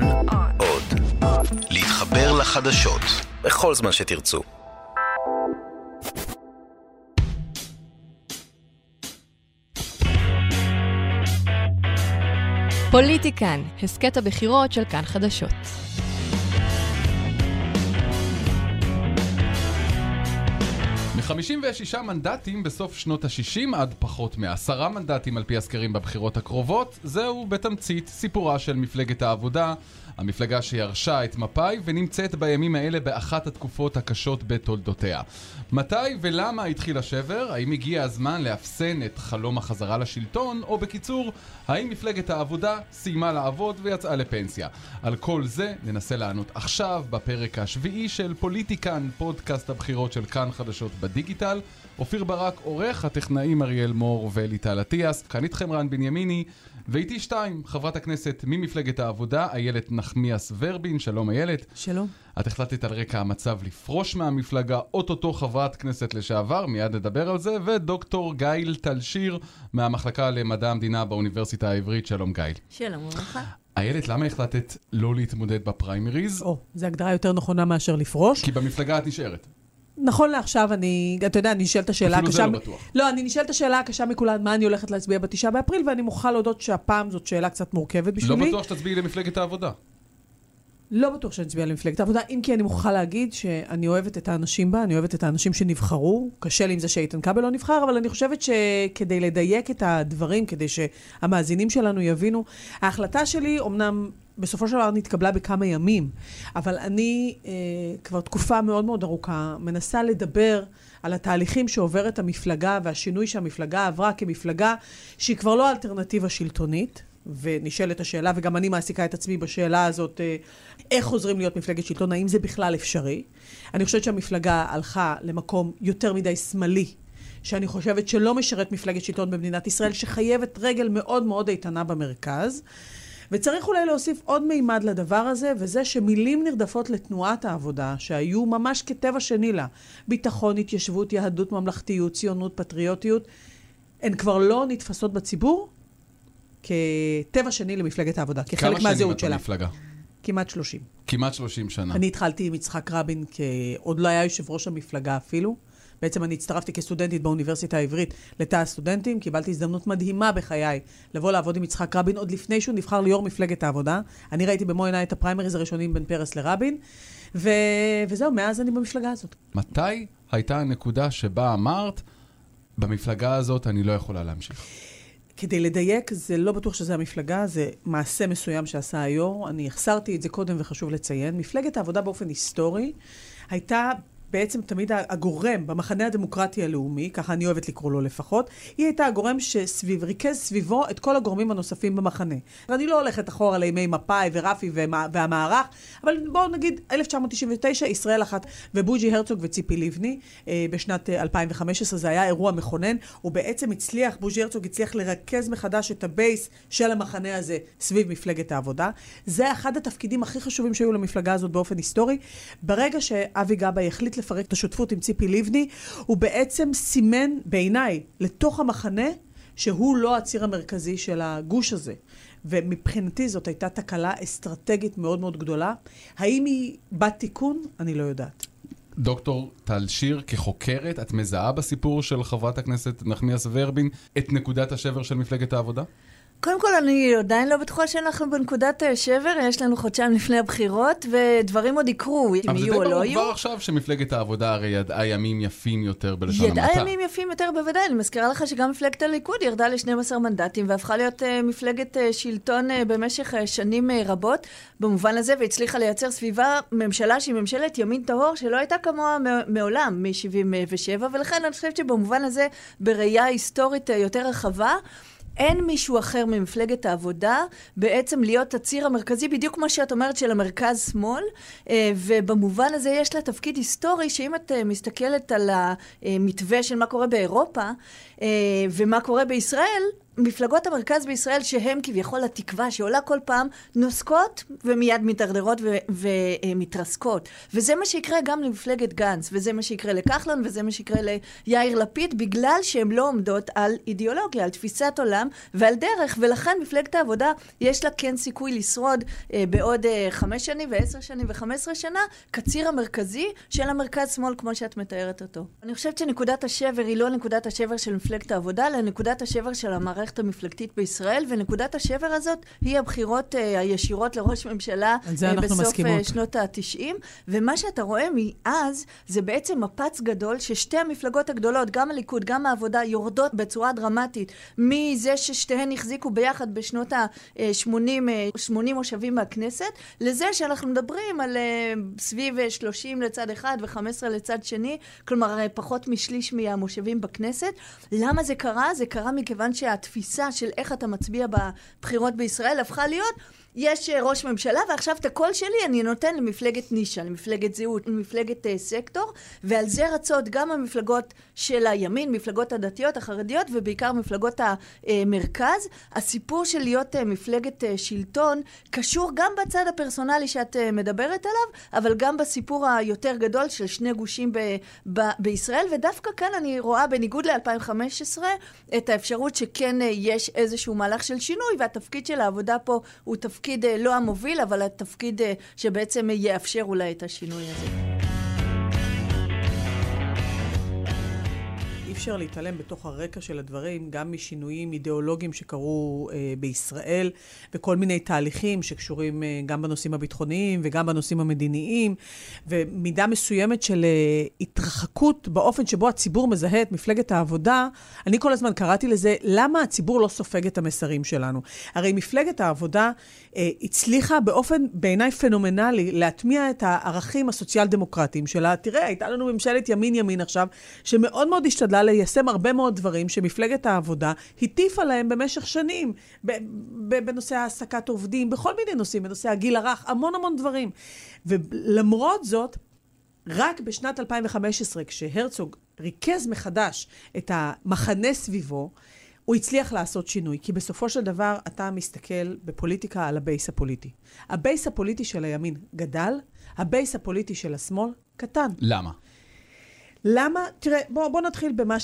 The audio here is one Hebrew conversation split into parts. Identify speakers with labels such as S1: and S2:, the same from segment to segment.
S1: כאן עוד. להתחבר לחדשות בכל זמן שתרצו.
S2: פוליטיקן, הסכת הבחירות של כאן חדשות.
S3: מ-56 מנדטים בסוף שנות ה-60 עד פחות מעשרה מנדטים על פי הסקרים בבחירות הקרובות, זהו בתמצית סיפורה של מפלגת העבודה, המפלגה שירשה את מפא"י ונמצאת בימים האלה באחת התקופות הקשות בתולדותיה. מתי ולמה התחיל השבר? האם הגיע הזמן לאפסן את חלום החזרה לשלטון? או בקיצור, האם מפלגת העבודה סיימה לעבוד ויצאה לפנסיה? על כל זה ננסה לענות עכשיו בפרק השביעי של פוליטיקן, פודקאסט הבחירות של כאן חדשות בדיגיטל. אופיר ברק עורך, הטכנאים אריאל מור וליטל אטיאס. כאן איתכם רן בנימיני, ואיתי שתיים, חברת הכנסת ממפלגת העבודה, איילת נחמיאס ורבין. שלום איילת.
S4: שלום.
S3: את החלטת על רקע המצב לפרוש מהמפלגה, אוטוטו חברת כנסת לשעבר, מיד נדבר על זה, ודוקטור גיל טלשיר מהמחלקה למדע המדינה באוניברסיטה העברית. שלום גיל.
S2: שלום וברכה.
S3: איילת, למה החלטת לא להתמודד בפריימריז?
S4: או, זו הגדרה יותר נכונה מאשר לפרוש.
S3: כי במפלגה את נשארת.
S4: נכון לעכשיו, אני, אתה יודע, אני נשאלת השאלה
S3: אפילו
S4: הקשה...
S3: זה לא בטוח.
S4: לא, אני נשאלת השאלה הקשה מכולן, מה אני הולכת להצביע בתשעה באפריל, ואני מוכרחה להודות שהפעם זאת שאלה קצת מורכבת
S3: לא
S4: בשבילי.
S3: בטוח שתצביעי למפלגת העבודה.
S4: לא בטוח שאני אצביע למפלגת העבודה, אם כי אני מוכרחה להגיד שאני אוהבת את האנשים בה, אני אוהבת את האנשים שנבחרו. קשה לי עם זה שאיתן כבל לא נבחר, אבל אני חושבת שכדי לדייק את הדברים, כדי שהמאזינים שלנו יבינו, ההחלטה שלי אומנם בסופו של דבר נתקבלה בכמה ימים, אבל אני אה, כבר תקופה מאוד מאוד ארוכה מנסה לדבר על התהליכים שעוברת המפלגה והשינוי שהמפלגה עברה כמפלגה שהיא כבר לא אלטרנטיבה שלטונית. ונשאלת השאלה, וגם אני מעסיקה את עצמי בשאלה הזאת, אה, איך חוזרים להיות מפלגת שלטון, האם זה בכלל אפשרי? אני חושבת שהמפלגה הלכה למקום יותר מדי שמאלי, שאני חושבת שלא משרת מפלגת שלטון במדינת ישראל, שחייבת רגל מאוד מאוד איתנה במרכז. וצריך אולי להוסיף עוד מימד לדבר הזה, וזה שמילים נרדפות לתנועת העבודה, שהיו ממש כטבע שני לה, ביטחון, התיישבות, יהדות, ממלכתיות, ציונות, פטריוטיות, הן כבר לא נתפסות בציבור כטבע שני למפלגת העבודה, כחלק מהזהות שלה.
S3: כמה שנים את במפלגה?
S4: כמעט 30.
S3: כמעט 30 שנה.
S4: אני התחלתי עם יצחק רבין, עוד לא היה יושב ראש המפלגה אפילו. בעצם אני הצטרפתי כסטודנטית באוניברסיטה העברית לתא הסטודנטים, קיבלתי הזדמנות מדהימה בחיי לבוא לעבוד עם יצחק רבין עוד לפני שהוא נבחר ליו"ר מפלגת העבודה. אני ראיתי במו עיניי את הפריימריז הראשונים בין פרס לרבין, ו... וזהו, מאז אני במפלגה הזאת.
S3: מתי הייתה הנקודה שבה אמרת, במפלגה הזאת אני לא יכולה להמשיך?
S4: כדי לדייק, זה לא בטוח שזה המפלגה, זה מעשה מסוים שעשה היו"ר. אני החסרתי את זה קודם וחשוב לציין. מפלגת העבודה באופן היסטורי הייתה בעצם תמיד הגורם במחנה הדמוקרטי הלאומי, ככה אני אוהבת לקרוא לו לפחות, היא הייתה הגורם שסביב, ריכז סביבו את כל הגורמים הנוספים במחנה. ואני לא הולכת אחורה לימי מפא"י ורפי והמערך, אבל בואו נגיד 1999, ישראל אחת ובוז'י הרצוג וציפי לבני, אה, בשנת 2015 זה היה אירוע מכונן, הוא בעצם הצליח, בוז'י הרצוג הצליח לרכז מחדש את ה base של המחנה הזה סביב מפלגת העבודה. זה אחד התפקידים הכי חשובים שהיו למפלגה הזאת באופן היסטורי. ברגע שאבי גבאי החליט לפרק את השותפות עם ציפי לבני, הוא בעצם סימן בעיניי לתוך המחנה שהוא לא הציר המרכזי של הגוש הזה. ומבחינתי זאת הייתה תקלה אסטרטגית מאוד מאוד גדולה. האם היא בת תיקון? אני לא יודעת.
S3: דוקטור טל שיר, כחוקרת, את מזהה בסיפור של חברת הכנסת נחמיאס ורבין את נקודת השבר של מפלגת העבודה?
S5: קודם כל, אני עדיין לא בטוחה שאנחנו בנקודת שבר, יש לנו חודשיים לפני הבחירות, ודברים עוד יקרו, אם יהיו או לא
S3: אבל זה די ברור
S5: יהיו.
S3: כבר עכשיו שמפלגת העבודה הרי ידעה ימים יפים יותר בלשון המעטה.
S5: ידעה ימים יפים יותר בוודאי, אני מזכירה לך שגם מפלגת הליכוד ירדה ל-12 מנדטים והפכה להיות uh, מפלגת uh, שלטון uh, במשך uh, שנים uh, רבות במובן הזה, והצליחה לייצר סביבה ממשלה שהיא ממשלת ימין טהור שלא הייתה כמוה מעולם מ-77, ולכן אני חושבת שבמובן הזה, בראייה היסטורית uh, יותר רחבה, אין מישהו אחר ממפלגת העבודה בעצם להיות הציר המרכזי, בדיוק כמו שאת אומרת, של המרכז-שמאל, ובמובן הזה יש לה תפקיד היסטורי, שאם את מסתכלת על המתווה של מה קורה באירופה ומה קורה בישראל, מפלגות המרכז בישראל, שהן כביכול התקווה שעולה כל פעם, נוסקות ומיד מתדרדרות ומתרסקות. וזה מה שיקרה גם למפלגת גנץ, וזה מה שיקרה לכחלון, וזה מה שיקרה ליאיר לפיד, בגלל שהן לא עומדות על אידיאולוגיה, על תפיסת עולם ועל דרך, ולכן מפלגת העבודה, יש לה כן סיכוי לשרוד אה, בעוד אה, חמש שנים ועשר שנים וחמש עשרה שנה, כציר המרכזי של המרכז-שמאל, כמו שאת מתארת אותו. אני חושבת שנקודת השבר היא לא נקודת השבר של מפלגת העבודה, אלא נקודת השבר של המערכת המפלגתית בישראל, ונקודת השבר הזאת היא הבחירות אה, הישירות לראש ממשלה
S4: אה, בסוף מסכימות.
S5: אה, שנות ה-90. ומה שאתה רואה מאז, זה בעצם מפץ גדול ששתי המפלגות הגדולות, גם הליכוד, גם העבודה, יורדות בצורה דרמטית מזה ששתיהן החזיקו ביחד בשנות ה-80, 80 מושבים מהכנסת, לזה שאנחנו מדברים על סביב 30 לצד אחד ו-15 לצד שני, כלומר פחות משליש מהמושבים בכנסת. למה זה קרה? זה קרה מכיוון שהתפיסה של איך אתה מצביע בבחירות בישראל הפכה להיות יש אה, ראש ממשלה, ועכשיו את הקול שלי אני נותן למפלגת נישה, למפלגת זהות, למפלגת uh, סקטור, ועל זה רצות גם המפלגות של הימין, מפלגות הדתיות, החרדיות, ובעיקר מפלגות המרכז. הסיפור של להיות uh, מפלגת uh, שלטון קשור גם בצד הפרסונלי שאת uh, מדברת עליו, אבל גם בסיפור היותר גדול של שני גושים ב- ב- בישראל, ודווקא כאן אני רואה, בניגוד ל-2015, את האפשרות שכן uh, יש איזשהו מהלך של שינוי, והתפקיד של העבודה פה הוא תפקיד... התפקיד אה, לא המוביל, אבל התפקיד אה, שבעצם יאפשר אולי את השינוי הזה.
S4: אפשר להתעלם בתוך הרקע של הדברים, גם משינויים אידיאולוגיים שקרו אה, בישראל, וכל מיני תהליכים שקשורים אה, גם בנושאים הביטחוניים וגם בנושאים המדיניים, ומידה מסוימת של אה, התרחקות באופן שבו הציבור מזהה את מפלגת העבודה. אני כל הזמן קראתי לזה, למה הציבור לא סופג את המסרים שלנו? הרי מפלגת העבודה הצליחה באופן בעיניי פנומנלי להטמיע את הערכים הסוציאל-דמוקרטיים שלה. תראה, הייתה לנו ממשלת ימין-ימין עכשיו, שמאוד מאוד השתדלה ליישם הרבה מאוד דברים שמפלגת העבודה הטיפה להם במשך שנים, בנושא העסקת עובדים, בכל מיני נושאים, בנושא הגיל הרך, המון המון דברים. ולמרות זאת, רק בשנת 2015, כשהרצוג ריכז מחדש את המחנה סביבו, הוא הצליח לעשות שינוי, כי בסופו של דבר אתה מסתכל בפוליטיקה על ה base הפוליטי. ה base הפוליטי של הימין גדל, ה base הפוליטי של השמאל קטן.
S3: למה?
S4: למה, תראה, בוא, בוא נתחיל במה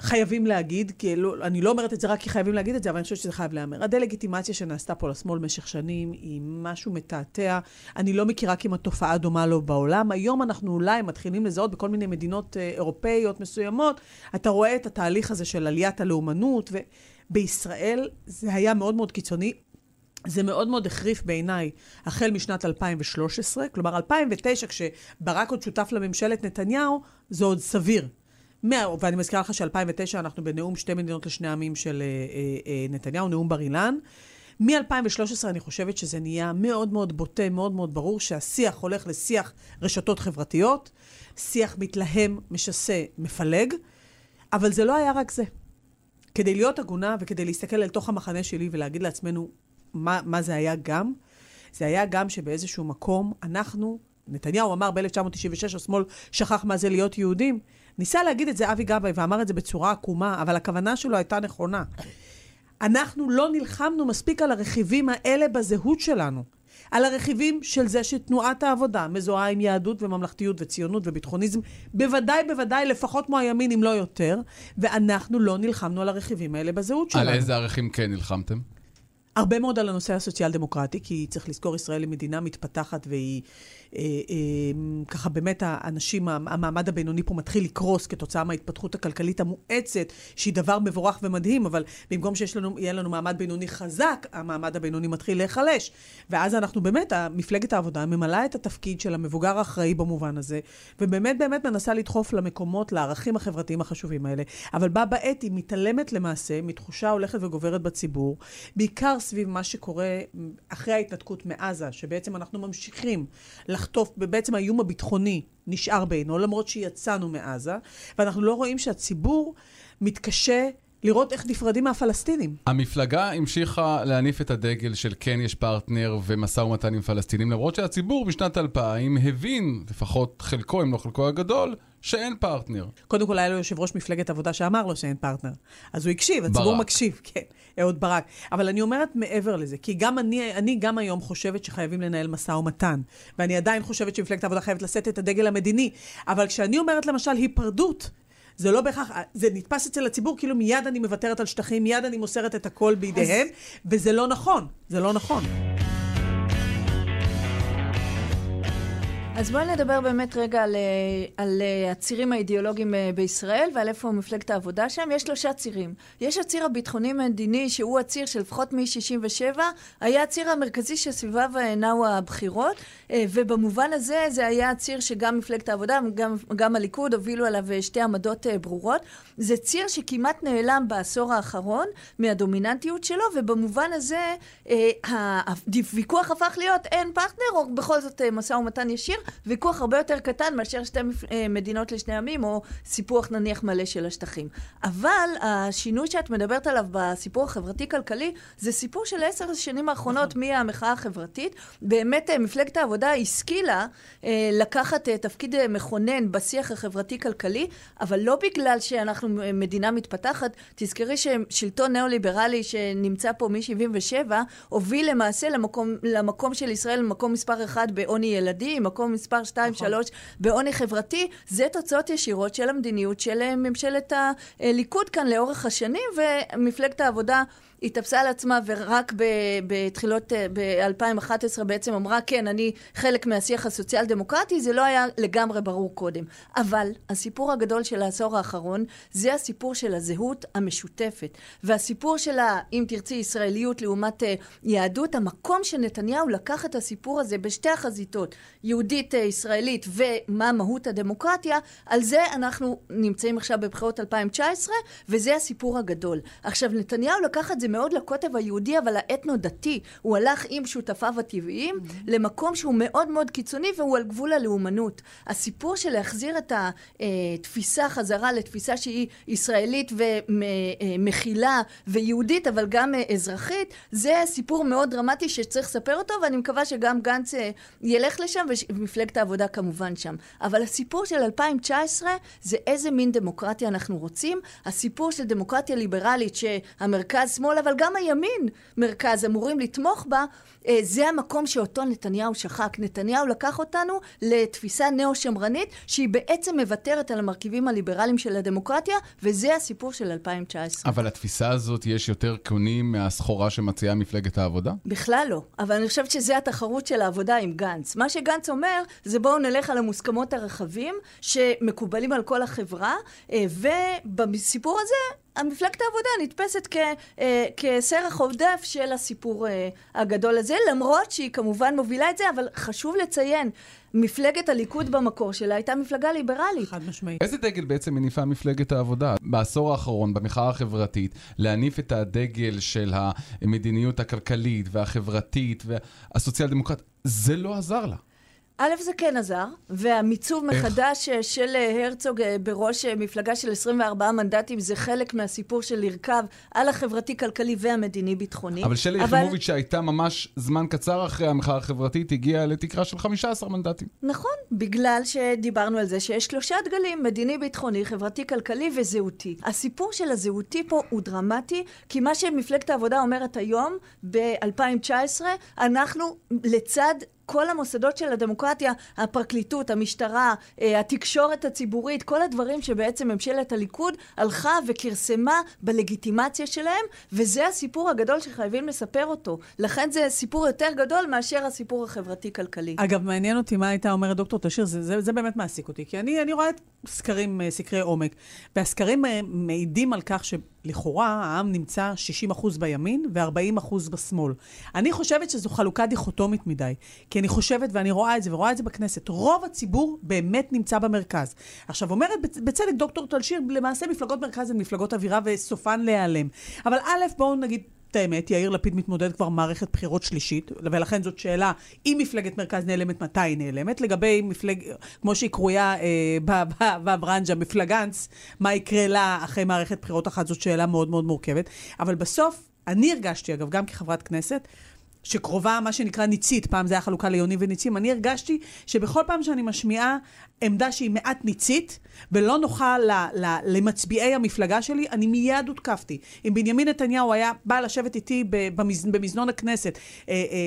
S4: שחייבים להגיד, כי לא, אני לא אומרת את זה רק כי חייבים להגיד את זה, אבל אני חושבת שזה חייב להיאמר. הדה-לגיטימציה שנעשתה פה לשמאל במשך שנים היא משהו מתעתע. אני לא מכירה כמעט תופעה דומה לו בעולם. היום אנחנו אולי מתחילים לזהות בכל מיני מדינות אה, אירופאיות מסוימות, אתה רואה את התהליך הזה של עליית הלאומנות, ובישראל זה היה מאוד מאוד קיצוני. זה מאוד מאוד החריף בעיניי החל משנת 2013, כלומר 2009, כשברק עוד שותף לממשלת נתניהו, זה עוד סביר. ואני מזכירה לך ש-2009 אנחנו בנאום שתי מדינות לשני עמים של אה, אה, אה, נתניהו, נאום בר אילן. מ-2013 אני חושבת שזה נהיה מאוד מאוד בוטה, מאוד מאוד ברור שהשיח הולך לשיח רשתות חברתיות, שיח מתלהם, משסה, מפלג, אבל זה לא היה רק זה. כדי להיות הגונה וכדי להסתכל אל תוך המחנה שלי ולהגיד לעצמנו, מה, מה זה היה גם? זה היה גם שבאיזשהו מקום אנחנו, נתניהו אמר ב-1996, השמאל שכח מה זה להיות יהודים. ניסה להגיד את זה אבי גבאי ואמר את זה בצורה עקומה, אבל הכוונה שלו הייתה נכונה. אנחנו לא נלחמנו מספיק על הרכיבים האלה בזהות שלנו. על הרכיבים של זה שתנועת העבודה מזוהה עם יהדות וממלכתיות וציונות וביטחוניזם, בוודאי, בוודאי, לפחות כמו הימין, אם לא יותר, ואנחנו לא נלחמנו על הרכיבים האלה בזהות שלנו.
S3: על איזה ערכים כן נלחמתם?
S4: הרבה מאוד על הנושא הסוציאל-דמוקרטי, כי צריך לזכור, ישראל היא מדינה מתפתחת והיא ככה באמת האנשים, המעמד הבינוני פה מתחיל לקרוס כתוצאה מההתפתחות הכלכלית המואצת, שהיא דבר מבורך ומדהים, אבל במקום שיש לנו, לנו מעמד בינוני חזק, המעמד הבינוני מתחיל להיחלש. ואז אנחנו באמת, מפלגת העבודה ממלאה את התפקיד של המבוגר האחראי במובן הזה, ובאמת באמת מנסה לדחוף למקומות, לערכים החברתיים החשובים האלה. אבל בה בעת היא מתעלמת למעשה מתחושה הולכת וגוברת בציבור, בעיקר סביב מה שקורה אחרי ההתנתקות מעזה, שבעצם אנחנו ממשיכים לחטוף, בעצם האיום הביטחוני נשאר בעינו, למרות שיצאנו מעזה, ואנחנו לא רואים שהציבור מתקשה לראות איך נפרדים מהפלסטינים.
S3: המפלגה המשיכה להניף את הדגל של כן יש פרטנר ומשא ומתן עם פלסטינים, למרות שהציבור בשנת 2000 הבין, לפחות חלקו, אם לא חלקו הגדול, שאין פרטנר.
S4: קודם כל היה לו יושב ראש מפלגת עבודה שאמר לו שאין פרטנר. אז הוא הקשיב, הציבור
S3: ברק.
S4: מקשיב, כן, אהוד ברק. אבל אני אומרת מעבר לזה, כי גם אני, אני גם היום חושבת שחייבים לנהל משא ומתן, ואני עדיין חושבת שמפלגת העבודה חייבת לשאת את הדגל המדיני, אבל כשאני אומרת למשל היפרדות, זה לא בהכרח, זה נתפס אצל הציבור כאילו מיד אני מוותרת על שטחים, מיד אני מוסרת את הכל בידיהם, וזה לא נכון, זה לא נכון.
S5: אז בואי נדבר באמת רגע על, אה, על אה, הצירים האידיאולוגיים אה, בישראל ועל איפה מפלגת העבודה שם. יש שלושה צירים. יש הציר הביטחוני-מדיני, שהוא הציר שלפחות מ-67, היה הציר המרכזי שסביביו נעו הבחירות, ובמובן הזה זה היה הציר שגם מפלגת העבודה, גם, גם הליכוד הובילו עליו שתי עמדות ברורות. זה ציר שכמעט נעלם בעשור האחרון מהדומיננטיות שלו, ובמובן הזה הוויכוח הפך להיות אין פרטנר, או בכל זאת משא ומתן ישיר. ויכוח הרבה יותר קטן מאשר שתי מדינות לשני עמים, או סיפוח נניח מלא של השטחים. אבל השינוי שאת מדברת עליו בסיפור החברתי-כלכלי, זה סיפור של עשר השנים האחרונות מהמחאה החברתית. באמת מפלגת העבודה השכילה אה, לקחת אה, תפקיד אה, מכונן בשיח החברתי-כלכלי, אבל לא בגלל שאנחנו מדינה מתפתחת. תזכרי ששלטון ניאו-ליברלי שנמצא פה מ-77, הוביל למעשה למקום, למקום של ישראל, מקום מספר אחד בעוני ילדים, מקום מספר 2, נכון. 3 בעוני חברתי, זה תוצאות ישירות של המדיניות של ממשלת הליכוד כאן לאורך השנים, ומפלגת העבודה התאפסה על עצמה ורק בתחילות, ב-2011 בעצם אמרה, כן, אני חלק מהשיח הסוציאל דמוקרטי, זה לא היה לגמרי ברור קודם. אבל הסיפור הגדול של העשור האחרון, זה הסיפור של הזהות המשותפת. והסיפור של, ה, אם תרצי, ישראליות לעומת uh, יהדות, המקום שנתניהו לקח את הסיפור הזה בשתי החזיתות, יהודית uh, ישראלית ומה מהות הדמוקרטיה, על זה אנחנו נמצאים עכשיו בבחירות 2019, וזה הסיפור הגדול. עכשיו, נתניהו לקח את זה מאוד לקוטב היהודי, אבל האתנו-דתי. הוא הלך עם שותפיו הטבעיים mm-hmm. למקום שהוא מאוד מאוד קיצוני, והוא על גבול הלאומנות. הסיפור של להחזיר את התפיסה חזרה לתפיסה שהיא ישראלית ומכילה ויהודית, אבל גם אזרחית, זה סיפור מאוד דרמטי שצריך לספר אותו, ואני מקווה שגם גנץ ילך לשם, ומפלגת העבודה כמובן שם. אבל הסיפור של 2019 זה איזה מין דמוקרטיה אנחנו רוצים. הסיפור של דמוקרטיה ליברלית שהמרכז-שמאל, אבל גם הימין מרכז אמורים לתמוך בה, אה, זה המקום שאותו נתניהו שחק. נתניהו לקח אותנו לתפיסה נאו-שמרנית, שהיא בעצם מוותרת על המרכיבים הליברליים של הדמוקרטיה, וזה הסיפור של 2019.
S3: אבל לתפיסה הזאת יש יותר קונים מהסחורה שמציעה מפלגת העבודה?
S5: בכלל לא. אבל אני חושבת שזה התחרות של העבודה עם גנץ. מה שגנץ אומר, זה בואו נלך על המוסכמות הרחבים, שמקובלים על כל החברה, אה, ובסיפור הזה... המפלגת העבודה נתפסת כ, אה, כסרח עודף של הסיפור אה, הגדול הזה, למרות שהיא כמובן מובילה את זה, אבל חשוב לציין, מפלגת הליכוד במקור שלה הייתה מפלגה ליברלית.
S4: חד משמעית.
S3: איזה דגל בעצם הניפה מפלגת העבודה? בעשור האחרון, במחאה החברתית, להניף את הדגל של המדיניות הכלכלית והחברתית והסוציאל דמוקרטית, זה לא עזר לה.
S5: א', זה כן עזר, והמיצוב איך? מחדש של הרצוג בראש מפלגה של 24 מנדטים זה חלק מהסיפור של לרכב על החברתי-כלכלי והמדיני-ביטחוני.
S3: אבל שלי אבל... יחימוביץ' שהייתה ממש זמן קצר אחרי המחאה החברתית, הגיעה לתקרה של 15 מנדטים.
S5: נכון, בגלל שדיברנו על זה שיש שלושה דגלים, מדיני-ביטחוני, חברתי-כלכלי וזהותי. הסיפור של הזהותי פה הוא דרמטי, כי מה שמפלגת העבודה אומרת היום, ב-2019, אנחנו לצד כל המוסדות של הדמוקרטיה, הפרקליטות, המשטרה, אה, התקשורת הציבורית, כל הדברים שבעצם ממשלת הליכוד הלכה וכרסמה בלגיטימציה שלהם, וזה הסיפור הגדול שחייבים לספר אותו. לכן זה סיפור יותר גדול מאשר הסיפור החברתי-כלכלי.
S4: אגב, מעניין אותי מה הייתה אומרת דוקטור תשיר, זה, זה, זה באמת מעסיק אותי, כי אני, אני רואה את סקרים, אה, סקרי עומק, והסקרים אה, מעידים על כך ש... לכאורה העם נמצא 60% בימין ו-40% בשמאל. אני חושבת שזו חלוקה דיכוטומית מדי, כי אני חושבת, ואני רואה את זה, ורואה את זה בכנסת, רוב הציבור באמת נמצא במרכז. עכשיו, אומרת בצדק דוקטור טלשיר, למעשה מפלגות מרכז הן מפלגות אווירה וסופן להיעלם. אבל א', בואו נגיד, את האמת, יאיר לפיד מתמודד כבר מערכת בחירות שלישית, ולכן זאת שאלה, אם מפלגת מרכז נעלמת, מתי היא נעלמת? לגבי מפלג... כמו שהיא קרויה אה, בברנז'ה, מפלגנץ, מה יקרה לה אחרי מערכת בחירות אחת, זאת שאלה מאוד מאוד מורכבת. אבל בסוף, אני הרגשתי, אגב, גם כחברת כנסת, שקרובה, מה שנקרא ניצית, פעם זה היה חלוקה ליונים וניצים, אני הרגשתי שבכל פעם שאני משמיעה עמדה שהיא מעט ניצית, ולא נוחה ל, ל, למצביעי המפלגה שלי, אני מיד הותקפתי. אם בנימין נתניהו היה בא לשבת איתי במז, במזנון הכנסת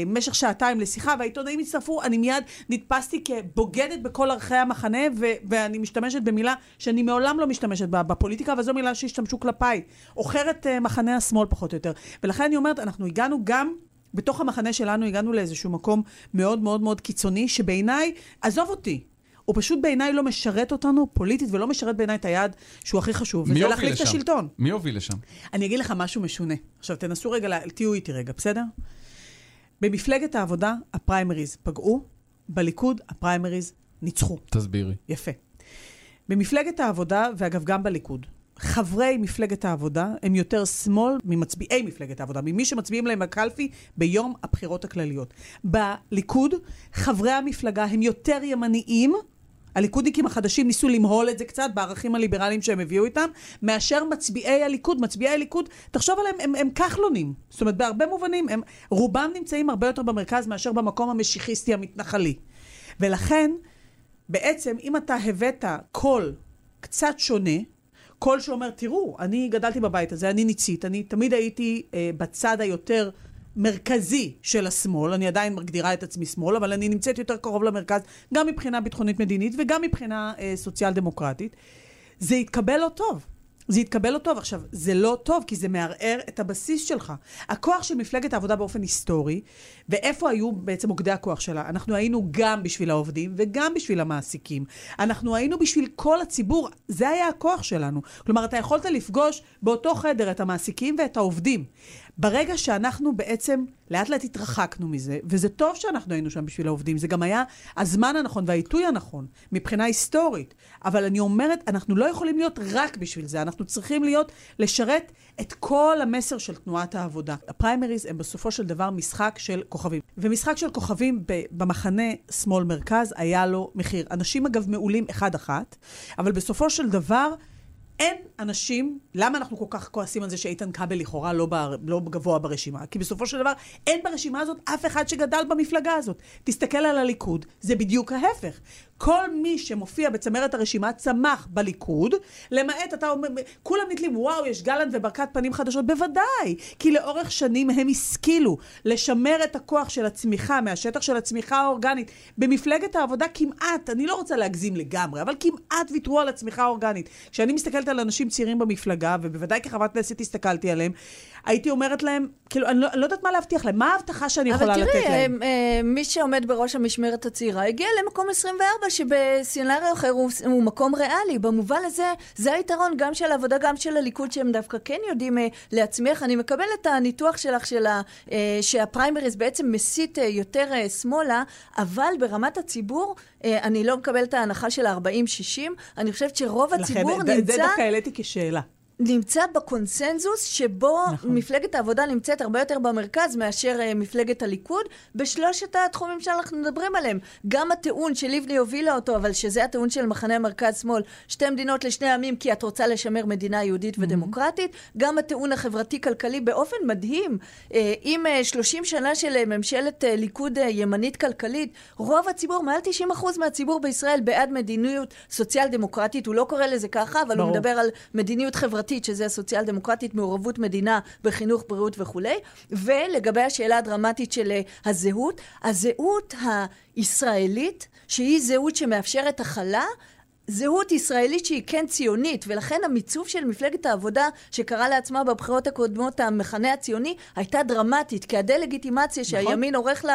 S4: במשך אה, אה, שעתיים לשיחה, והעיתונאים הצטרפו, אני מיד נתפסתי כבוגדת בכל ערכי המחנה, ו, ואני משתמשת במילה שאני מעולם לא משתמשת בה בפוליטיקה, אבל זו מילה שהשתמשו כלפיי. עוכרת אה, מחנה השמאל פחות או יותר. ולכן אני אומרת, אנחנו הגענו גם... בתוך המחנה שלנו הגענו לאיזשהו מקום מאוד מאוד מאוד קיצוני, שבעיניי, עזוב אותי, הוא פשוט בעיניי לא משרת אותנו פוליטית, ולא משרת בעיניי את היעד שהוא הכי חשוב, וזה להחליף את השלטון.
S3: מי הוביל לשם?
S4: אני אגיד לך משהו משונה. עכשיו, תנסו רגע, תהיו איתי רגע, בסדר? במפלגת העבודה הפריימריז פגעו, בליכוד הפריימריז ניצחו.
S3: תסבירי.
S4: יפה. במפלגת העבודה, ואגב גם בליכוד, חברי מפלגת העבודה הם יותר שמאל ממצביעי מפלגת העבודה, ממי שמצביעים להם בקלפי ביום הבחירות הכלליות. בליכוד, חברי המפלגה הם יותר ימניים הליכודניקים החדשים ניסו למהול את זה קצת בערכים הליברליים שהם הביאו איתם, מאשר מצביעי הליכוד. מצביעי הליכוד, תחשוב עליהם, הם, הם כחלונים. זאת אומרת, בהרבה מובנים, הם, רובם נמצאים הרבה יותר במרכז מאשר במקום המשיחיסטי המתנחלי. ולכן, בעצם, אם אתה הבאת קול קצת שונה, קול שאומר, תראו, אני גדלתי בבית הזה, אני ניצית, אני תמיד הייתי אה, בצד היותר מרכזי של השמאל, אני עדיין מגדירה את עצמי שמאל, אבל אני נמצאת יותר קרוב למרכז, גם מבחינה ביטחונית מדינית וגם מבחינה אה, סוציאל דמוקרטית. זה יתקבל לא טוב. זה יתקבל לא טוב. עכשיו, זה לא טוב, כי זה מערער את הבסיס שלך. הכוח של מפלגת העבודה באופן היסטורי, ואיפה היו בעצם מוקדי הכוח שלה? אנחנו היינו גם בשביל העובדים וגם בשביל המעסיקים. אנחנו היינו בשביל כל הציבור, זה היה הכוח שלנו. כלומר, אתה יכולת לפגוש באותו חדר את המעסיקים ואת העובדים. ברגע שאנחנו בעצם לאט לאט התרחקנו מזה, וזה טוב שאנחנו היינו שם בשביל העובדים, זה גם היה הזמן הנכון והעיתוי הנכון, מבחינה היסטורית. אבל אני אומרת, אנחנו לא יכולים להיות רק בשביל זה, אנחנו צריכים להיות, לשרת את כל המסר של תנועת העבודה. הפריימריז הם בסופו של דבר משחק של כוכבים. ומשחק של כוכבים במחנה שמאל-מרכז היה לו מחיר. אנשים אגב מעולים אחד-אחת, אבל בסופו של דבר... אין אנשים, למה אנחנו כל כך כועסים על זה שאיתן כבל לכאורה לא, בר, לא גבוה ברשימה? כי בסופו של דבר אין ברשימה הזאת אף אחד שגדל במפלגה הזאת. תסתכל על הליכוד, זה בדיוק ההפך. כל מי שמופיע בצמרת הרשימה צמח בליכוד, למעט, אתה אומר, כולם נתלים, וואו, יש גלנט וברקת פנים חדשות, בוודאי, כי לאורך שנים הם השכילו לשמר את הכוח של הצמיחה, מהשטח של הצמיחה האורגנית. במפלגת העבודה כמעט, אני לא רוצה להגזים לגמרי, אבל כמעט ויתרו על הצמיחה האורגנית. כשאני מסתכלת על אנשים צעירים במפלגה, ובוודאי כחברת כנסת הסתכלתי עליהם, הייתי אומרת להם, כאילו, אני לא, אני לא יודעת מה להבטיח להם, מה ההבטחה שאני יכולה לתת להם? אבל
S5: תראי, אה, מי שעומד בראש המשמרת הצעירה הגיע למקום 24, שבסצנריו אחר הוא, הוא מקום ריאלי. במובן הזה, זה היתרון גם של העבודה, גם של הליכוד, שהם דווקא כן יודעים uh, להצמיח. אני מקבלת את הניתוח שלך, של ה, uh, שהפריימריז בעצם מסית uh, יותר uh, שמאלה, אבל ברמת הציבור, uh, אני לא מקבלת את ההנחה של ה-40-60. אני חושבת שרוב הציבור
S4: לכן,
S5: נמצא...
S4: זה דווקא העליתי כשאלה.
S5: נמצא בקונסנזוס שבו נכון. מפלגת העבודה נמצאת הרבה יותר במרכז מאשר uh, מפלגת הליכוד בשלושת התחומים שאנחנו מדברים עליהם. גם הטיעון שלבני הובילה אותו, אבל שזה הטיעון של מחנה המרכז-שמאל, שתי מדינות לשני עמים כי את רוצה לשמר מדינה יהודית mm-hmm. ודמוקרטית, גם הטיעון החברתי-כלכלי באופן מדהים. Uh, עם uh, 30 שנה של uh, ממשלת uh, ליכוד uh, ימנית כלכלית, רוב הציבור, מעל 90% מהציבור בישראל בעד מדיניות סוציאל-דמוקרטית, הוא לא קורא לזה ככה, אבל ברור. הוא מדבר על מדיניות חברתית. חברתית, שזה הסוציאל דמוקרטית, מעורבות מדינה בחינוך, בריאות וכולי. ולגבי השאלה הדרמטית של אה, הזהות, הזהות הישראלית, שהיא זהות שמאפשרת הכלה, זהות ישראלית שהיא כן ציונית, ולכן המיצוב של מפלגת העבודה, שקרא לעצמה בבחירות הקודמות המחנה הציוני, הייתה דרמטית, כי הדה-לגיטימציה נכון. שהימין עורך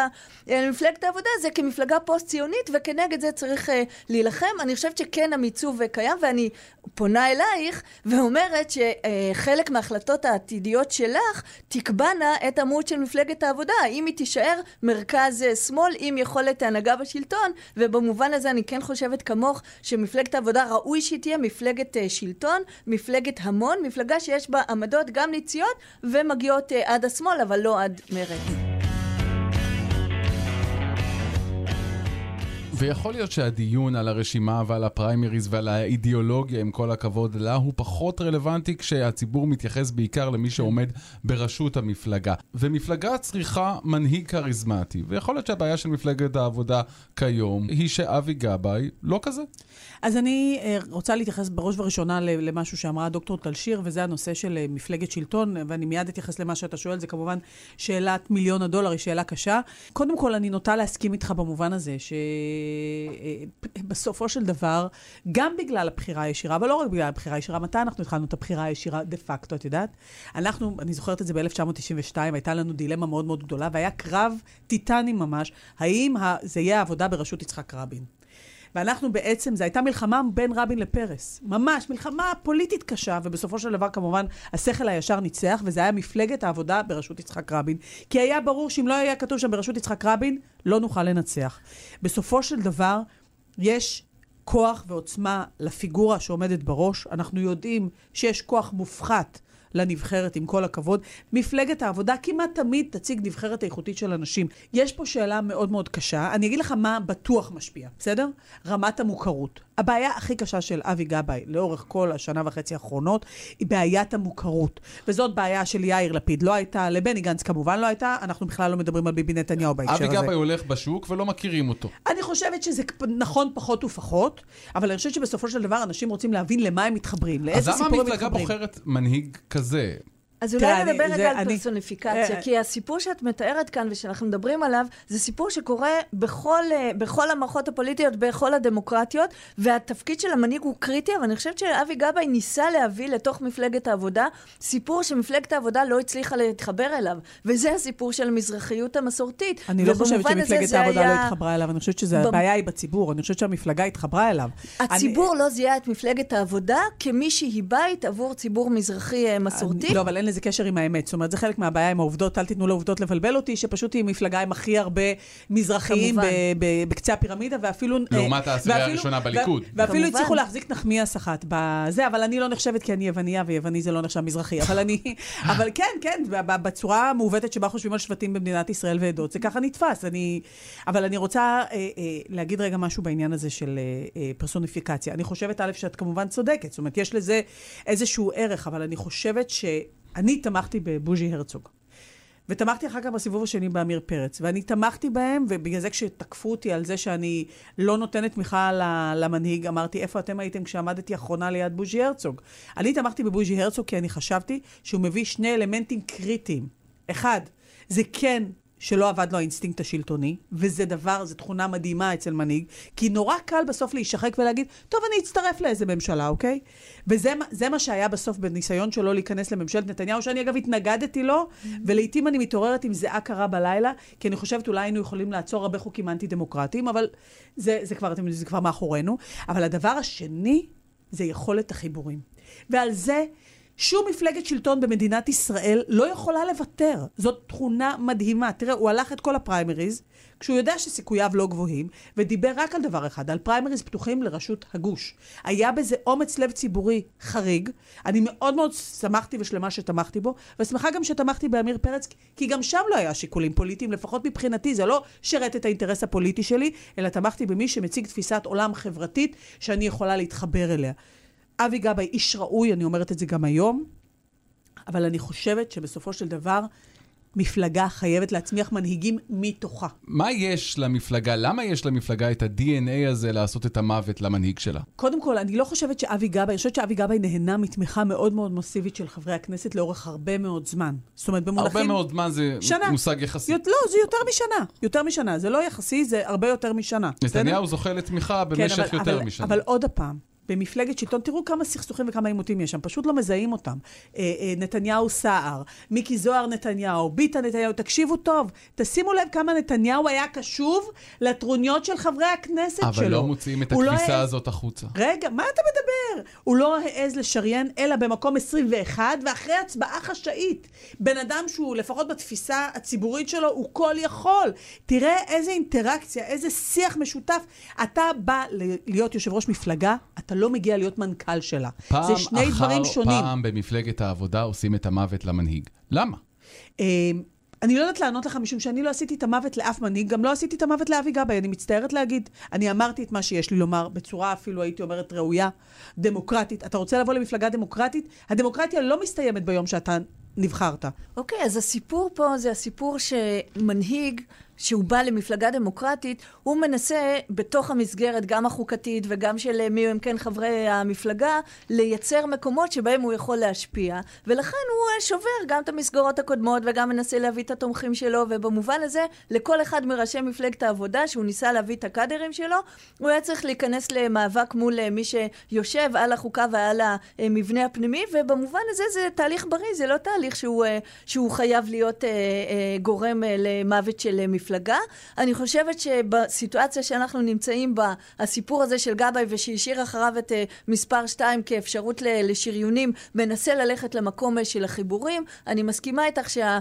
S5: למפלגת העבודה זה כמפלגה פוסט-ציונית, וכנגד זה צריך uh, להילחם. אני חושבת שכן המיצוב קיים, ואני פונה אלייך ואומרת שחלק uh, מההחלטות העתידיות שלך תקבענה את המהות של מפלגת העבודה, האם היא תישאר מרכז uh, שמאל עם יכולת ההנהגה בשלטון, ובמובן הזה אני כן חושבת כמוך שמפלגת מפלגת העבודה ראוי שהיא תהיה מפלגת אה, שלטון, מפלגת המון, מפלגה שיש בה עמדות גם ניציות ומגיעות אה, עד השמאל, אבל לא עד מרצ.
S3: ויכול להיות שהדיון על הרשימה ועל הפריימריז ועל האידיאולוגיה, עם כל הכבוד לה, הוא פחות רלוונטי כשהציבור מתייחס בעיקר למי שעומד בראשות המפלגה. ומפלגה צריכה מנהיג כריזמטי, ויכול להיות שהבעיה של מפלגת העבודה כיום היא שאבי גבאי לא כזה.
S4: אז אני אה, רוצה להתייחס בראש ובראשונה למשהו שאמרה דוקטור טלשיר, וזה הנושא של אה, מפלגת שלטון, ואני מיד אתייחס למה שאתה שואל, זה כמובן שאלת מיליון הדולר, היא שאלה קשה. קודם כל, אני נוטה להסכים איתך במובן הזה, שבסופו של דבר, גם בגלל הבחירה הישירה, אבל לא רק בגלל הבחירה הישירה, מתי אנחנו התחלנו את הבחירה הישירה דה פקטו, את יודעת? אנחנו, אני זוכרת את זה ב-1992, הייתה לנו דילמה מאוד מאוד גדולה, והיה קרב טיטני ממש, האם זה יהיה העבודה בראשות יצחק רבין. ואנחנו בעצם, זו הייתה מלחמה בין רבין לפרס. ממש, מלחמה פוליטית קשה, ובסופו של דבר כמובן השכל הישר ניצח, וזה היה מפלגת העבודה בראשות יצחק רבין. כי היה ברור שאם לא היה כתוב שם בראשות יצחק רבין, לא נוכל לנצח. בסופו של דבר, יש כוח ועוצמה לפיגורה שעומדת בראש. אנחנו יודעים שיש כוח מופחת לנבחרת, עם כל הכבוד. מפלגת העבודה כמעט תמיד תציג נבחרת איכותית של אנשים. יש פה שאלה מאוד מאוד קשה. אני אגיד לך מה בטוח משפיע, בסדר? רמת המוכרות. הבעיה הכי קשה של אבי גבאי לאורך כל השנה וחצי האחרונות היא בעיית המוכרות. וזאת בעיה של יאיר לפיד. לא הייתה, לבני גנץ כמובן לא הייתה, אנחנו בכלל לא מדברים על ביבי נתניהו בהקשר הזה.
S3: אבי גבאי הולך בשוק ולא מכירים אותו.
S4: אני חושבת שזה נכון פחות ופחות, אבל אני חושבת שבסופו של דבר אנשים רוצים להבין למה הם מתחברים, לאיזה סיפור הם מתחברים.
S3: אז למה המפלגה בוחרת מנהיג כזה?
S5: כזה, אז אולי נדבר רגע על אני, פרסוניפיקציה, אה, כי הסיפור שאת מתארת כאן ושאנחנו מדברים עליו, זה סיפור שקורה בכל, אה, בכל המערכות הפוליטיות, בכל הדמוקרטיות, והתפקיד של המנהיג הוא קריטי, אבל אני חושבת שאבי גבאי ניסה להביא לתוך מפלגת העבודה סיפור שמפלגת העבודה לא הצליחה להתחבר אליו, וזה הסיפור של המזרחיות המסורתית.
S4: אני לא חושבת שמפלגת העבודה לא היה... לא התחברה אליו, אני חושבת שהבעיה ב... היא בציבור, אני חושבת שהמפלגה התחברה אליו.
S5: הציבור אני... לא זיהה את מפלגת העבודה כמי שהיא בית עבור ציבור מזרחי אה, מסורתי.
S4: אני... לא, אבל אין לזה קשר עם האמת. זאת אומרת, זה חלק מהבעיה עם העובדות, אל תיתנו לעובדות לבלבל אותי, שפשוט היא מפלגה עם הכי הרבה מזרחיים בקצה הפירמידה, ואפילו...
S3: אה, לעומת העשירייה הראשונה בליכוד.
S4: ואפילו הצליחו להחזיק נחמיאס אחת בזה, אבל אני לא נחשבת כי אני יווניה, ויווני זה לא נחשב מזרחי. אבל אני... אבל כן, כן, בצורה המעוותת שבה חושבים על שבטים במדינת ישראל ועדות, זה ככה נתפס. אני... אבל אני רוצה אה, אה, להגיד רגע משהו בעניין הזה של פרסוניפיקציה. אני חושבת, א', שאת כמובן צודקת. זאת אומרת, יש לזה איזשהו ערך, אבל אני חושבת ש... אני תמכתי בבוז'י הרצוג. ותמכתי אחר כך בסיבוב השני בעמיר פרץ. ואני תמכתי בהם, ובגלל זה כשתקפו אותי על זה שאני לא נותנת תמיכה למנהיג, אמרתי, איפה אתם הייתם כשעמדתי אחרונה ליד בוז'י הרצוג? אני תמכתי בבוז'י הרצוג כי אני חשבתי שהוא מביא שני אלמנטים קריטיים. אחד, זה כן שלא אבד לו האינסטינקט השלטוני, וזה דבר, זו תכונה מדהימה אצל מנהיג, כי נורא קל בסוף להישחק ולהגיד, טוב, אני אצטרף לאיזה ממשלה, אוקיי? וזה מה שהיה בסוף בניסיון שלו להיכנס לממשלת נתניהו, שאני אגב התנגדתי לו. ולעיתים אני מתעוררת עם זיעה קרה בלילה, כי אני חושבת אולי היינו יכולים לעצור הרבה חוקים אנטי-דמוקרטיים, אבל זה, זה, כבר, זה כבר מאחורינו. אבל הדבר השני, זה יכולת החיבורים. ועל זה... שום מפלגת שלטון במדינת ישראל לא יכולה לוותר. זאת תכונה מדהימה. תראה, הוא הלך את כל הפריימריז, כשהוא יודע שסיכוייו לא גבוהים, ודיבר רק על דבר אחד, על פריימריז פתוחים לראשות הגוש. היה בזה אומץ לב ציבורי חריג. אני מאוד מאוד שמחתי ושלמה שתמכתי בו, ושמחה גם שתמכתי בעמיר פרץ, כי גם שם לא היה שיקולים פוליטיים, לפחות מבחינתי. זה לא שרת את האינטרס הפוליטי שלי, אלא תמכתי במי שמציג תפיסת עולם חברתית שאני יכולה להתחבר אליה. אבי גבאי איש ראוי, אני אומרת את זה גם היום, אבל אני חושבת שבסופו של דבר, מפלגה חייבת להצמיח מנהיגים מתוכה.
S3: מה יש למפלגה, למה יש למפלגה את ה-DNA הזה לעשות את המוות למנהיג שלה?
S4: קודם כל, אני לא חושבת שאבי גבאי, אני חושבת שאבי גבאי נהנה מתמיכה מאוד מאוד מסיבית של חברי הכנסת לאורך הרבה מאוד זמן. זאת אומרת, במונחים...
S3: הרבה מאוד זמן זה שנה. מושג יחסי.
S4: יות, לא, זה יותר משנה. יותר משנה. זה לא יחסי, זה הרבה יותר משנה.
S3: נתניהו זוכה לתמיכה במשך כן, אבל, יותר
S4: אבל,
S3: משנה.
S4: אבל עוד פעם, במפלגת שלטון, תראו כמה סכסוכים וכמה עימותים יש שם, פשוט לא מזהים אותם. אה, אה, נתניהו סער, מיקי זוהר נתניהו, ביטן נתניהו, תקשיבו טוב, תשימו לב כמה נתניהו היה קשוב לטרוניות של חברי הכנסת
S3: אבל
S4: שלו.
S3: אבל לא מוציאים את
S4: לא
S3: הכביסה
S4: העז...
S3: הזאת החוצה.
S4: רגע, מה אתה מדבר? הוא לא העז לשריין אלא במקום 21, ואחרי הצבעה חשאית. בן אדם שהוא, לפחות בתפיסה הציבורית שלו, הוא כל יכול. תראה איזה אינטראקציה, איזה שיח משותף. אתה בא להיות יושב ראש מפלגה, אתה לא מגיע להיות מנכ"ל שלה. זה שני דברים שונים.
S3: פעם אחר פעם במפלגת העבודה עושים את המוות למנהיג. למה?
S4: אמ, אני לא יודעת לענות לך, משום שאני לא עשיתי את המוות לאף מנהיג, גם לא עשיתי את המוות לאבי גבאי, אני מצטערת להגיד. אני אמרתי את מה שיש לי לומר, בצורה אפילו, הייתי אומרת, ראויה, דמוקרטית. אתה רוצה לבוא למפלגה דמוקרטית? הדמוקרטיה לא מסתיימת ביום שאתה נבחרת.
S5: אוקיי, okay, אז הסיפור פה זה הסיפור שמנהיג שהוא בא למפלגה דמוקרטית, הוא מנסה בתוך המסגרת, גם החוקתית וגם של מי הם כן חברי המפלגה, לייצר מקומות שבהם הוא יכול להשפיע, ולכן הוא אה, שובר גם את המסגרות הקודמות וגם מנסה להביא את התומכים שלו, ובמובן הזה, לכל אחד מראשי מפלגת העבודה, שהוא ניסה להביא את הקאדרים שלו, הוא היה צריך להיכנס למאבק מול אה, מי שיושב על החוקה ועל המבנה הפנימי, ובמובן הזה זה תהליך בריא, זה לא תהליך שהוא, אה, שהוא חייב להיות גורם למוות של מפלגה. המפלגה. אני חושבת שבסיטואציה שאנחנו נמצאים בה, הסיפור הזה של גבאי ושהשאיר אחריו את uh, מספר 2 כאפשרות לשריונים, מנסה ללכת למקום uh, של החיבורים. אני מסכימה איתך שה...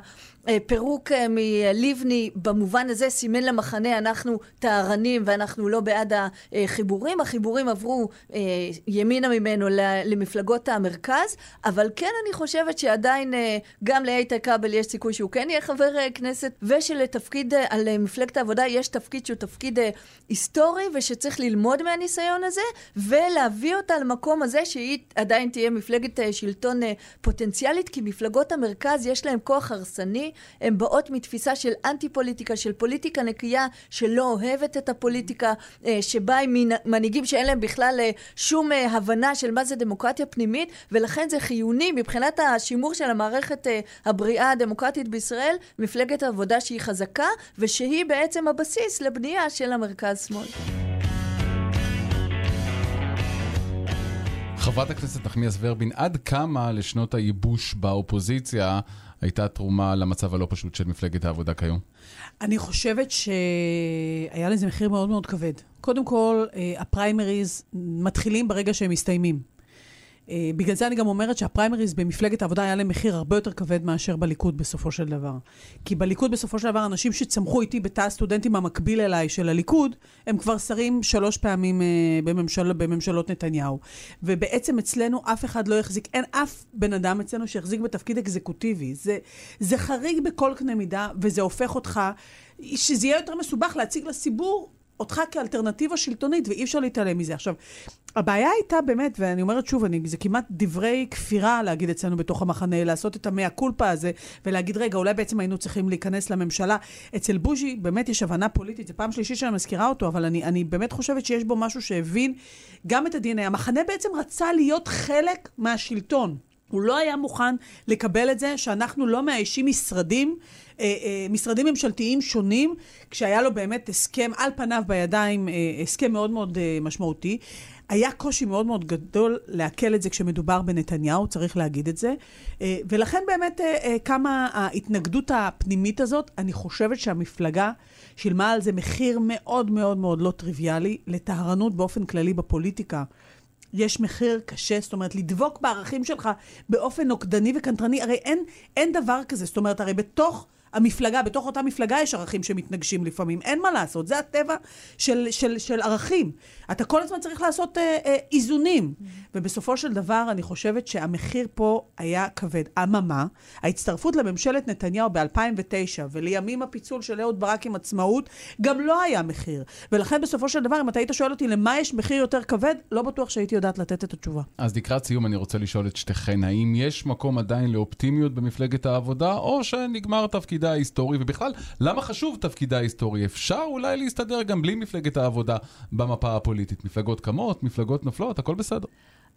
S5: פירוק אה, מלבני במובן הזה סימן למחנה אנחנו טהרנים ואנחנו לא בעד החיבורים. החיבורים עברו אה, ימינה ממנו למפלגות המרכז, אבל כן אני חושבת שעדיין אה, גם לאיתן כבל יש סיכוי שהוא כן יהיה חבר כנסת, ושלתפקיד על מפלגת העבודה יש תפקיד שהוא תפקיד היסטורי ושצריך ללמוד מהניסיון הזה ולהביא אותה למקום הזה שהיא עדיין תהיה מפלגת שלטון פוטנציאלית, כי מפלגות המרכז יש להם כוח הרסני הן באות מתפיסה של אנטי פוליטיקה, של פוליטיקה נקייה שלא אוהבת את הפוליטיקה, אה, שבאה עם מנהיגים שאין להם בכלל אה, שום אה, הבנה של מה זה דמוקרטיה פנימית, ולכן זה חיוני מבחינת השימור של המערכת הבריאה הדמוקרטית בישראל, מפלגת עבודה שהיא חזקה, ושהיא בעצם הבסיס לבנייה של המרכז-שמאל.
S3: חברת הכנסת נחמיאס ורבין, עד כמה לשנות הייבוש באופוזיציה הייתה תרומה למצב הלא פשוט של מפלגת העבודה כיום?
S4: אני חושבת שהיה לזה מחיר מאוד מאוד כבד. קודם כל, אה, הפריימריז מתחילים ברגע שהם מסתיימים. אה, בגלל זה אני גם אומרת שהפריימריז במפלגת העבודה היה להם מחיר הרבה יותר כבד מאשר בליכוד בסופו של דבר. כי בליכוד בסופו של דבר, אנשים שצמחו איתי בתא הסטודנטים המקביל אליי של הליכוד, הם כבר שרים שלוש פעמים uh, בממשל, בממשלות נתניהו. ובעצם אצלנו אף אחד לא יחזיק, אין אף בן אדם אצלנו שיחזיק בתפקיד אקזקוטיבי. זה, זה חריג בכל קנה מידה, וזה הופך אותך, שזה יהיה יותר מסובך להציג לציבור אותך כאלטרנטיבה שלטונית, ואי אפשר להתעלם מזה. עכשיו, הבעיה הייתה באמת, ואני אומרת שוב, אני, זה כמעט דברי כפירה להגיד אצלנו בתוך המחנה, לעשות את המאה קולפה הזה, ולהגיד, רגע, אולי בעצם היינו צריכים להיכנס לממשלה. אצל בוז'י באמת יש הבנה פוליטית, זו פעם שלישית שאני מזכירה אותו, אבל אני, אני באמת חושבת שיש בו משהו שהבין גם את ה-DNA. המחנה בעצם רצה להיות חלק מהשלטון. הוא לא היה מוכן לקבל את זה שאנחנו לא מאיישים משרדים, אה, אה, משרדים ממשלתיים שונים, כשהיה לו באמת הסכם על פניו בידיים, אה, הסכם מאוד מאוד משמעותי. היה קושי מאוד מאוד גדול לעכל את זה כשמדובר בנתניהו, צריך להגיד את זה. ולכן באמת קמה ההתנגדות הפנימית הזאת. אני חושבת שהמפלגה שילמה על זה מחיר מאוד מאוד מאוד לא טריוויאלי לטהרנות באופן כללי בפוליטיקה. יש מחיר קשה, זאת אומרת, לדבוק בערכים שלך באופן נוקדני וקנטרני, הרי אין, אין דבר כזה, זאת אומרת, הרי בתוך המפלגה, בתוך אותה מפלגה יש ערכים שמתנגשים לפעמים, אין מה לעשות, זה הטבע של, של, של ערכים. אתה כל הזמן צריך לעשות אה, אה, איזונים. Mm-hmm. ובסופו של דבר, אני חושבת שהמחיר פה היה כבד. אממה, ההצטרפות לממשלת נתניהו ב-2009, ולימים הפיצול של אהוד ברק עם עצמאות, גם לא היה מחיר. ולכן בסופו של דבר, אם אתה היית שואל אותי למה יש מחיר יותר כבד, לא בטוח שהייתי יודעת לתת את התשובה.
S3: אז לקראת סיום אני רוצה לשאול את שתיכן, האם יש מקום עדיין לאופטימיות במפלגת העבודה, או שנגמר תפקידה ההיסטורי, ובכלל, למה חשוב תפקידה ההיסטורי? אפשר אולי להסתדר גם בלי מפלגת העבודה במפה הפוליטית. מפלגות קמות, מפלגות נופלות, הכל בסדר.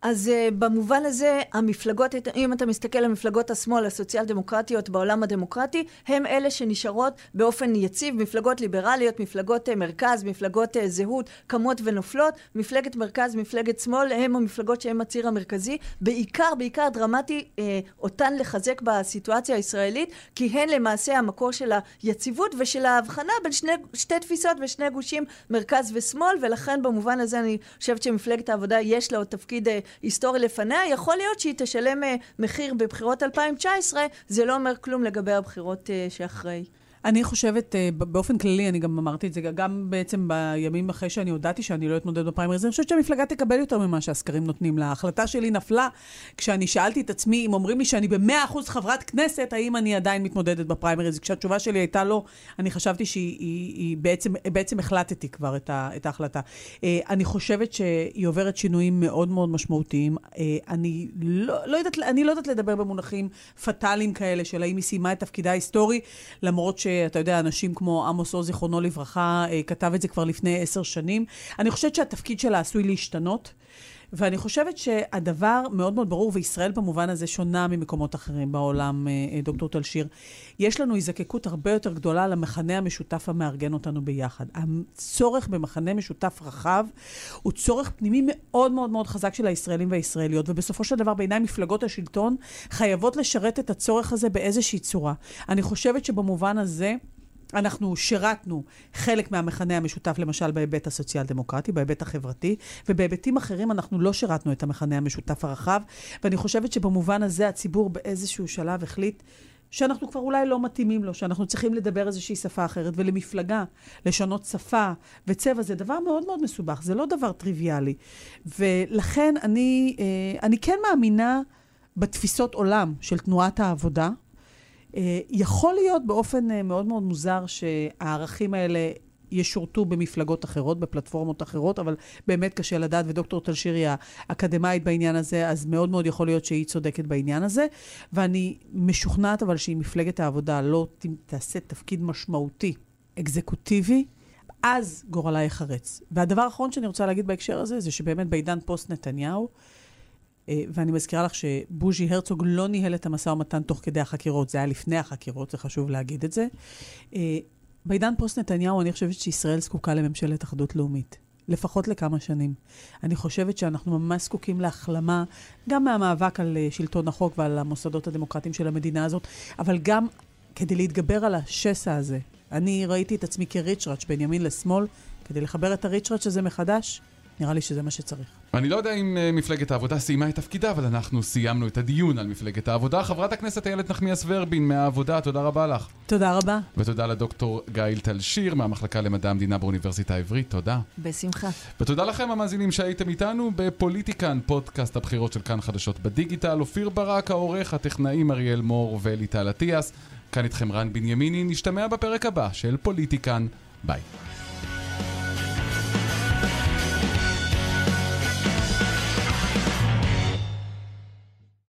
S5: אז uh, במובן הזה, המפלגות, אם אתה מסתכל על מפלגות השמאל הסוציאל דמוקרטיות בעולם הדמוקרטי, הם אלה שנשארות באופן יציב, מפלגות ליברליות, מפלגות uh, מרכז, מפלגות uh, זהות, קמות ונופלות, מפלגת מרכז, מפלגת שמאל, הם המפלגות שהם הציר המרכזי, בעיקר, בעיקר דרמטי uh, אותן לחזק בסיטואציה הישראלית, כי הן למעשה המקור של היציבות ושל ההבחנה בין שני, שתי תפיסות ושני גושים, מרכז ושמאל, ולכן במובן הזה אני חושבת שמפלגת העבודה יש לה עוד תפקיד uh, היסטורי לפניה, יכול להיות שהיא תשלם uh, מחיר בבחירות 2019, זה לא אומר כלום לגבי הבחירות uh, שאחרי.
S4: אני חושבת, אה, באופן כללי, אני גם אמרתי את זה, גם בעצם בימים אחרי שאני הודעתי שאני לא אתמודד בפריימריז, אני חושבת שהמפלגה תקבל יותר ממה שהסקרים נותנים לה. ההחלטה שלי נפלה כשאני שאלתי את עצמי, אם אומרים לי שאני ב-100% חברת כנסת, האם אני עדיין מתמודדת בפריימריז? כשהתשובה שלי הייתה לא, אני חשבתי שהיא היא, היא בעצם, בעצם החלטתי כבר את, ה, את ההחלטה. אה, אני חושבת שהיא עוברת שינויים מאוד מאוד משמעותיים. אה, אני לא, לא, יודעת, אני לא יודעת לדבר במונחים פטאליים כאלה של האם היא סיימה את תפקידה ההיסטורי, למרות ש... אתה יודע, אנשים כמו עמוס עוז, זיכרונו לברכה, אה, כתב את זה כבר לפני עשר שנים. אני חושבת שהתפקיד שלה עשוי להשתנות. ואני חושבת שהדבר מאוד מאוד ברור, וישראל במובן הזה שונה ממקומות אחרים בעולם, אה, אה, דוקטור טל שיר. יש לנו הזדקקות הרבה יותר גדולה למכנה המשותף המארגן אותנו ביחד. הצורך במכנה משותף רחב הוא צורך פנימי מאוד מאוד מאוד חזק של הישראלים והישראליות, ובסופו של דבר בעיניי מפלגות השלטון חייבות לשרת את הצורך הזה באיזושהי צורה. אני חושבת שבמובן הזה... אנחנו שירתנו חלק מהמכנה המשותף, למשל בהיבט הסוציאל-דמוקרטי, בהיבט החברתי, ובהיבטים אחרים אנחנו לא שירתנו את המכנה המשותף הרחב, ואני חושבת שבמובן הזה הציבור באיזשהו שלב החליט שאנחנו כבר אולי לא מתאימים לו, שאנחנו צריכים לדבר איזושהי שפה אחרת, ולמפלגה, לשנות שפה וצבע זה דבר מאוד מאוד מסובך, זה לא דבר טריוויאלי. ולכן אני, אה, אני כן מאמינה בתפיסות עולם של תנועת העבודה, יכול להיות באופן אה, מאוד מאוד מוזר שהערכים האלה ישורתו במפלגות אחרות, בפלטפורמות אחרות, אבל באמת קשה לדעת, ודוקטור טלשירי האקדמאית בעניין הזה, אז מאוד מאוד יכול להיות שהיא צודקת בעניין הזה. ואני משוכנעת אבל שאם מפלגת העבודה לא תעשה תפקיד משמעותי, אקזקוטיבי, אז גורלה ייחרץ. והדבר האחרון שאני רוצה להגיד בהקשר הזה, זה שבאמת בעידן פוסט נתניהו, אה, ואני מזכירה לך שבוז'י הרצוג לא ניהל את המשא ומתן תוך כדי החקירות, זה היה לפני החקירות, זה חשוב להגיד את זה. אה, בעידן פוסט נתניהו אני חושבת שישראל זקוקה לממשלת אחדות לאומית. לפחות לכמה שנים. אני חושבת שאנחנו ממש זקוקים להחלמה, גם מהמאבק על אה, שלטון החוק ועל המוסדות הדמוקרטיים של המדינה הזאת, אבל גם כדי להתגבר על השסע הזה. אני ראיתי את עצמי כריצ'ראץ' בין ימין לשמאל, כדי לחבר את הריצ'ראץ' הזה מחדש, נראה לי שזה מה שצריך.
S3: אני לא יודע אם uh, מפלגת העבודה סיימה את תפקידה, אבל אנחנו סיימנו את הדיון על מפלגת העבודה. חברת הכנסת איילת נחמיאס ורבין מהעבודה, תודה רבה לך.
S4: תודה רבה.
S3: ותודה לדוקטור גאיל טל שיר מהמחלקה למדע המדינה באוניברסיטה העברית, תודה.
S5: בשמחה.
S3: ותודה לכם המאזינים שהייתם איתנו בפוליטיקן, פודקאסט הבחירות של כאן חדשות בדיגיטל. אופיר ברק, העורך, הטכנאים אריאל מור וליטל אטיאס. כאן איתכם רן בנימיני, נשתמע בפרק הבא של פוליטיקן. ביי.